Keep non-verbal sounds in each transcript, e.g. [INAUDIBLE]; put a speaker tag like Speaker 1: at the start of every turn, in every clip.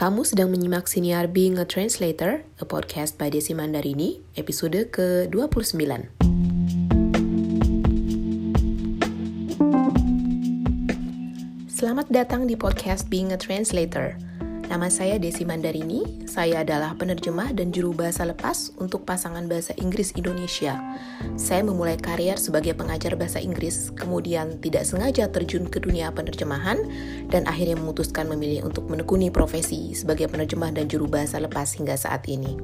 Speaker 1: Kamu sedang menyimak siniar Being a Translator, a podcast by Desi Mandarini, episode ke-29. Selamat datang di podcast Being a Translator. Nama saya Desi Mandarini, saya adalah penerjemah dan juru bahasa lepas untuk pasangan bahasa Inggris Indonesia. Saya memulai karier sebagai pengajar bahasa Inggris, kemudian tidak sengaja terjun ke dunia penerjemahan, dan akhirnya memutuskan memilih untuk menekuni profesi sebagai penerjemah dan juru bahasa lepas hingga saat ini.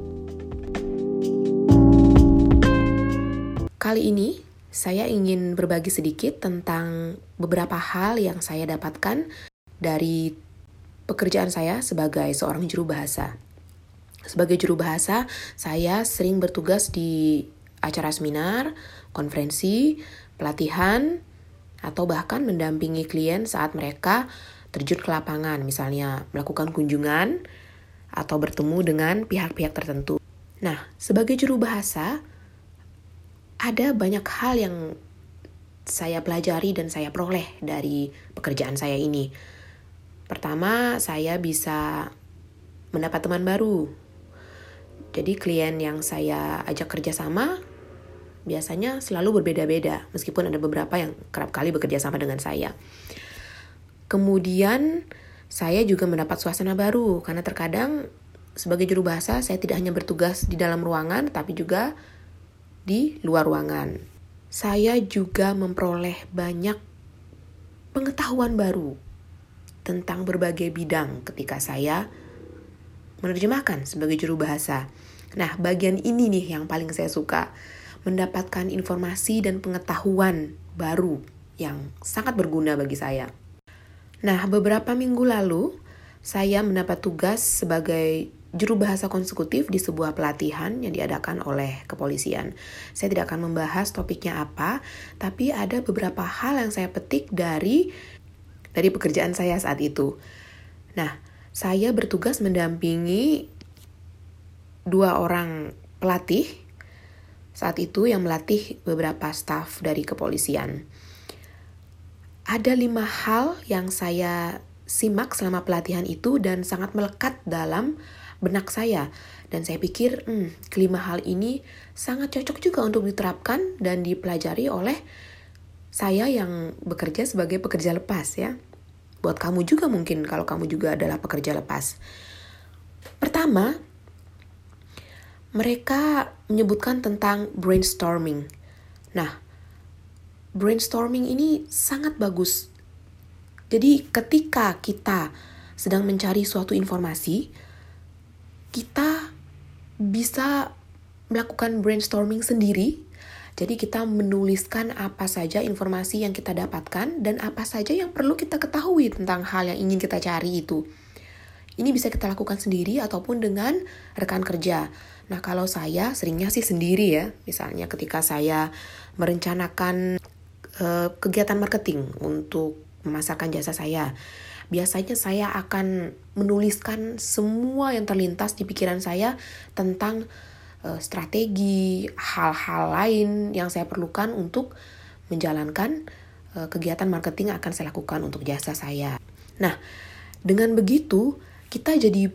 Speaker 1: Kali ini, saya ingin berbagi sedikit tentang beberapa hal yang saya dapatkan dari pekerjaan saya sebagai seorang juru bahasa. Sebagai juru bahasa, saya sering bertugas di acara seminar, konferensi, pelatihan, atau bahkan mendampingi klien saat mereka terjun ke lapangan, misalnya melakukan kunjungan atau bertemu dengan pihak-pihak tertentu. Nah, sebagai juru bahasa, ada banyak hal yang saya pelajari dan saya peroleh dari pekerjaan saya ini Pertama, saya bisa mendapat teman baru. Jadi klien yang saya ajak kerjasama biasanya selalu berbeda-beda, meskipun ada beberapa yang kerap kali bekerja sama dengan saya. Kemudian saya juga mendapat suasana baru, karena terkadang sebagai juru bahasa saya tidak hanya bertugas di dalam ruangan, tapi juga di luar ruangan. Saya juga memperoleh banyak pengetahuan baru tentang berbagai bidang ketika saya menerjemahkan sebagai juru bahasa. Nah, bagian ini nih yang paling saya suka, mendapatkan informasi dan pengetahuan baru yang sangat berguna bagi saya. Nah, beberapa minggu lalu saya mendapat tugas sebagai juru bahasa konsekutif di sebuah pelatihan yang diadakan oleh kepolisian. Saya tidak akan membahas topiknya apa, tapi ada beberapa hal yang saya petik dari dari pekerjaan saya saat itu. Nah, saya bertugas mendampingi dua orang pelatih saat itu yang melatih beberapa staf dari kepolisian. Ada lima hal yang saya simak selama pelatihan itu dan sangat melekat dalam benak saya. Dan saya pikir, hmm, kelima hal ini sangat cocok juga untuk diterapkan dan dipelajari oleh saya yang bekerja sebagai pekerja lepas ya. Buat kamu juga mungkin kalau kamu juga adalah pekerja lepas. Pertama, mereka menyebutkan tentang brainstorming. Nah, brainstorming ini sangat bagus. Jadi ketika kita sedang mencari suatu informasi, kita bisa melakukan brainstorming sendiri jadi kita menuliskan apa saja informasi yang kita dapatkan dan apa saja yang perlu kita ketahui tentang hal yang ingin kita cari itu. Ini bisa kita lakukan sendiri ataupun dengan rekan kerja. Nah, kalau saya seringnya sih sendiri ya. Misalnya ketika saya merencanakan uh, kegiatan marketing untuk memasarkan jasa saya. Biasanya saya akan menuliskan semua yang terlintas di pikiran saya tentang strategi, hal-hal lain yang saya perlukan untuk menjalankan uh, kegiatan marketing akan saya lakukan untuk jasa saya. Nah, dengan begitu kita jadi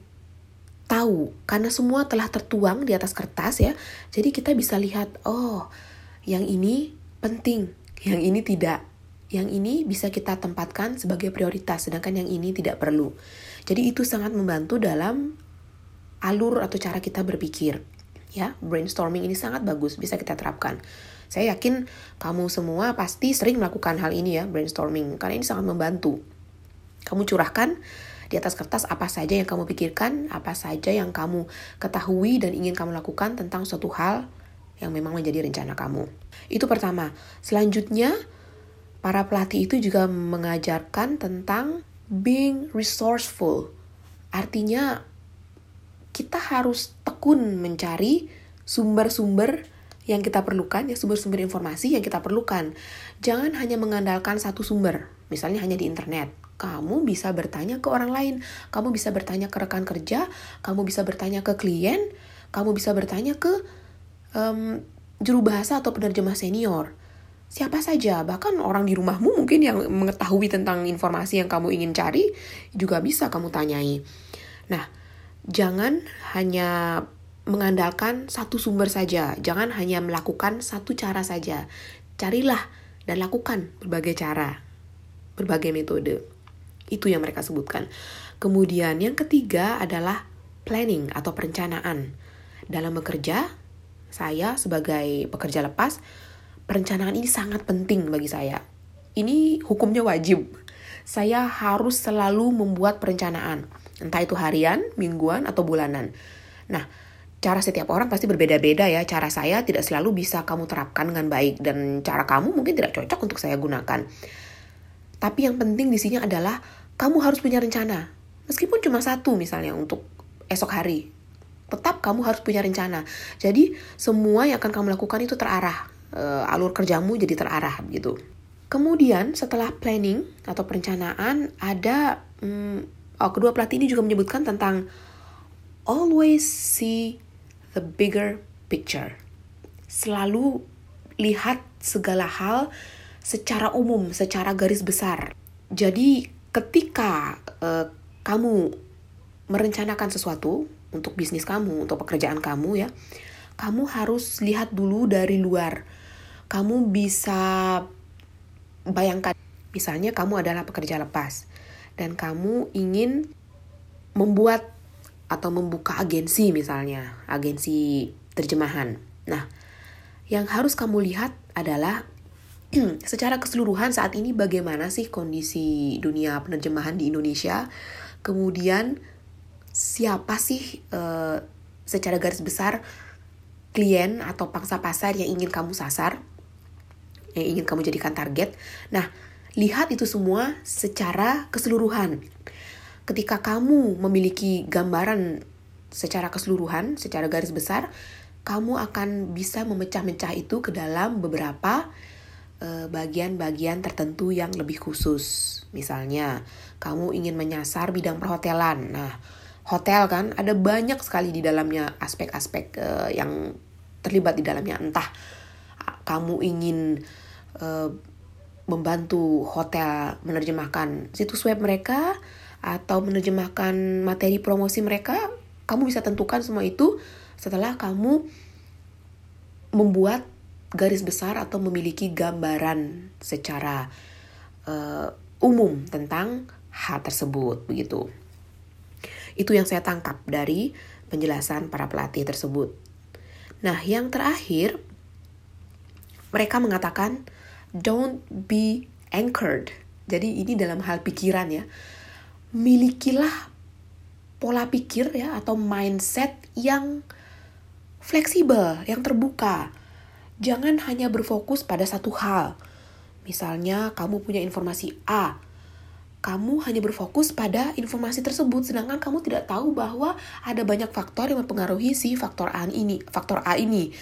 Speaker 1: tahu karena semua telah tertuang di atas kertas ya. Jadi kita bisa lihat, oh, yang ini penting, yang ini tidak. Yang ini bisa kita tempatkan sebagai prioritas, sedangkan yang ini tidak perlu. Jadi itu sangat membantu dalam alur atau cara kita berpikir ya brainstorming ini sangat bagus bisa kita terapkan. Saya yakin kamu semua pasti sering melakukan hal ini ya brainstorming karena ini sangat membantu. Kamu curahkan di atas kertas apa saja yang kamu pikirkan apa saja yang kamu ketahui dan ingin kamu lakukan tentang suatu hal yang memang menjadi rencana kamu. Itu pertama. Selanjutnya para pelatih itu juga mengajarkan tentang being resourceful. Artinya kita harus tekun mencari sumber-sumber yang kita perlukan, ya sumber-sumber informasi yang kita perlukan. Jangan hanya mengandalkan satu sumber, misalnya hanya di internet. Kamu bisa bertanya ke orang lain, kamu bisa bertanya ke rekan kerja, kamu bisa bertanya ke klien, kamu bisa bertanya ke um, juru bahasa atau penerjemah senior. Siapa saja, bahkan orang di rumahmu mungkin yang mengetahui tentang informasi yang kamu ingin cari, juga bisa kamu tanyai. Nah, jangan hanya mengandalkan satu sumber saja. Jangan hanya melakukan satu cara saja. Carilah dan lakukan berbagai cara, berbagai metode. Itu yang mereka sebutkan. Kemudian yang ketiga adalah planning atau perencanaan. Dalam bekerja, saya sebagai pekerja lepas, perencanaan ini sangat penting bagi saya. Ini hukumnya wajib. Saya harus selalu membuat perencanaan, entah itu harian, mingguan, atau bulanan. Nah, cara setiap orang pasti berbeda-beda ya. Cara saya tidak selalu bisa kamu terapkan dengan baik dan cara kamu mungkin tidak cocok untuk saya gunakan. Tapi yang penting di sini adalah kamu harus punya rencana. Meskipun cuma satu misalnya untuk esok hari. Tetap kamu harus punya rencana. Jadi semua yang akan kamu lakukan itu terarah. Uh, alur kerjamu jadi terarah gitu. Kemudian setelah planning atau perencanaan ada um, oh, kedua pelatih ini juga menyebutkan tentang always see the bigger picture. Selalu lihat segala hal secara umum, secara garis besar. Jadi ketika uh, kamu merencanakan sesuatu untuk bisnis kamu, untuk pekerjaan kamu ya, kamu harus lihat dulu dari luar. Kamu bisa bayangkan, misalnya kamu adalah pekerja lepas dan kamu ingin membuat atau membuka agensi misalnya, agensi terjemahan. Nah, yang harus kamu lihat adalah [CLEARS THROAT] secara keseluruhan saat ini bagaimana sih kondisi dunia penerjemahan di Indonesia. Kemudian siapa sih uh, secara garis besar klien atau pangsa pasar yang ingin kamu sasar, yang ingin kamu jadikan target. Nah, lihat itu semua secara keseluruhan ketika kamu memiliki gambaran secara keseluruhan, secara garis besar, kamu akan bisa memecah-mecah itu ke dalam beberapa eh, bagian-bagian tertentu yang lebih khusus. Misalnya, kamu ingin menyasar bidang perhotelan. Nah, hotel kan ada banyak sekali di dalamnya aspek-aspek uh, yang terlibat di dalamnya. Entah kamu ingin uh, membantu hotel menerjemahkan situs web mereka atau menerjemahkan materi promosi mereka, kamu bisa tentukan semua itu setelah kamu membuat garis besar atau memiliki gambaran secara uh, umum tentang hal tersebut begitu. Itu yang saya tangkap dari penjelasan para pelatih tersebut. Nah, yang terakhir mereka mengatakan don't be anchored. Jadi ini dalam hal pikiran ya milikilah pola pikir ya atau mindset yang fleksibel, yang terbuka. Jangan hanya berfokus pada satu hal. Misalnya kamu punya informasi A, kamu hanya berfokus pada informasi tersebut sedangkan kamu tidak tahu bahwa ada banyak faktor yang mempengaruhi si faktor A ini, faktor A ini.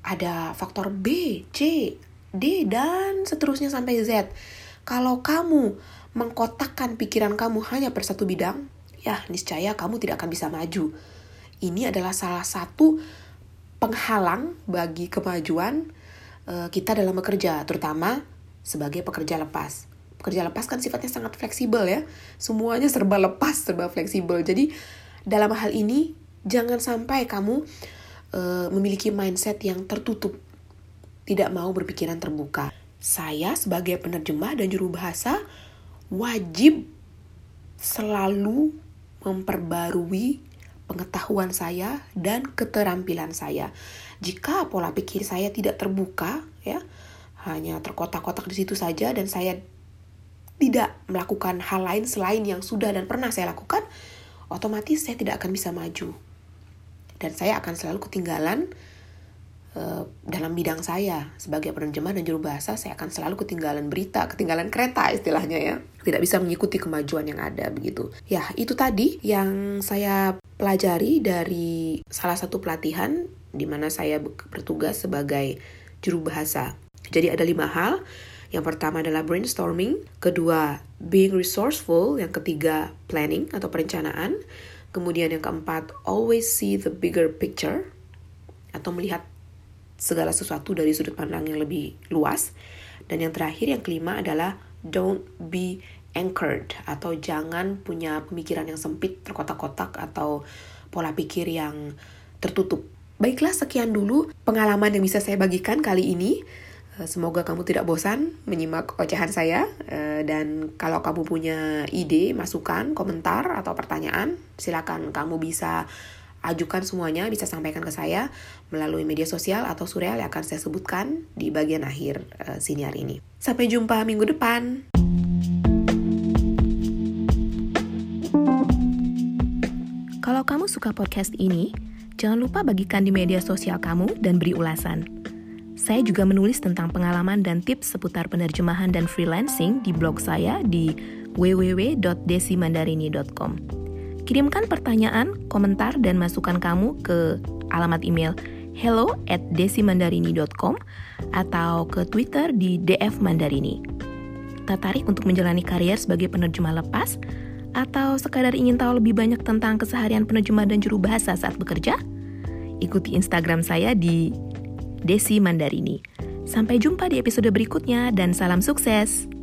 Speaker 1: Ada faktor B, C, D dan seterusnya sampai Z. Kalau kamu mengkotakkan pikiran kamu hanya per satu bidang, ya niscaya kamu tidak akan bisa maju. Ini adalah salah satu penghalang bagi kemajuan uh, kita dalam bekerja, terutama sebagai pekerja lepas. Pekerja lepas kan sifatnya sangat fleksibel ya, semuanya serba lepas, serba fleksibel. Jadi dalam hal ini jangan sampai kamu uh, memiliki mindset yang tertutup, tidak mau berpikiran terbuka. Saya sebagai penerjemah dan juru bahasa wajib selalu memperbarui pengetahuan saya dan keterampilan saya. Jika pola pikir saya tidak terbuka, ya, hanya terkotak-kotak di situ saja dan saya tidak melakukan hal lain selain yang sudah dan pernah saya lakukan, otomatis saya tidak akan bisa maju. Dan saya akan selalu ketinggalan dalam bidang saya sebagai penerjemah dan juru bahasa saya akan selalu ketinggalan berita, ketinggalan kereta istilahnya ya. Tidak bisa mengikuti kemajuan yang ada begitu. Ya, itu tadi yang saya pelajari dari salah satu pelatihan di mana saya bertugas sebagai juru bahasa. Jadi ada lima hal. Yang pertama adalah brainstorming, kedua being resourceful, yang ketiga planning atau perencanaan, kemudian yang keempat always see the bigger picture atau melihat segala sesuatu dari sudut pandang yang lebih luas. Dan yang terakhir, yang kelima adalah don't be anchored atau jangan punya pemikiran yang sempit, terkotak-kotak atau pola pikir yang tertutup. Baiklah, sekian dulu pengalaman yang bisa saya bagikan kali ini. Eh, semoga kamu tidak bosan menyimak ocehan saya. Eh, dan kalau kamu punya ide, masukan, komentar, atau pertanyaan, silakan kamu bisa ajukan semuanya, bisa sampaikan ke saya melalui media sosial atau surreal yang akan saya sebutkan di bagian akhir uh, siniar ini. Sampai jumpa minggu depan.
Speaker 2: Kalau kamu suka podcast ini, jangan lupa bagikan di media sosial kamu dan beri ulasan. Saya juga menulis tentang pengalaman dan tips seputar penerjemahan dan freelancing di blog saya di www.desimandarini.com. Kirimkan pertanyaan, komentar, dan masukan kamu ke alamat email hello at desimandarini.com atau ke Twitter di DF Mandarini. Tertarik untuk menjalani karier sebagai penerjemah lepas? Atau sekadar ingin tahu lebih banyak tentang keseharian penerjemah dan juru bahasa saat bekerja? Ikuti Instagram saya di Desi Mandarini. Sampai jumpa di episode berikutnya dan salam sukses!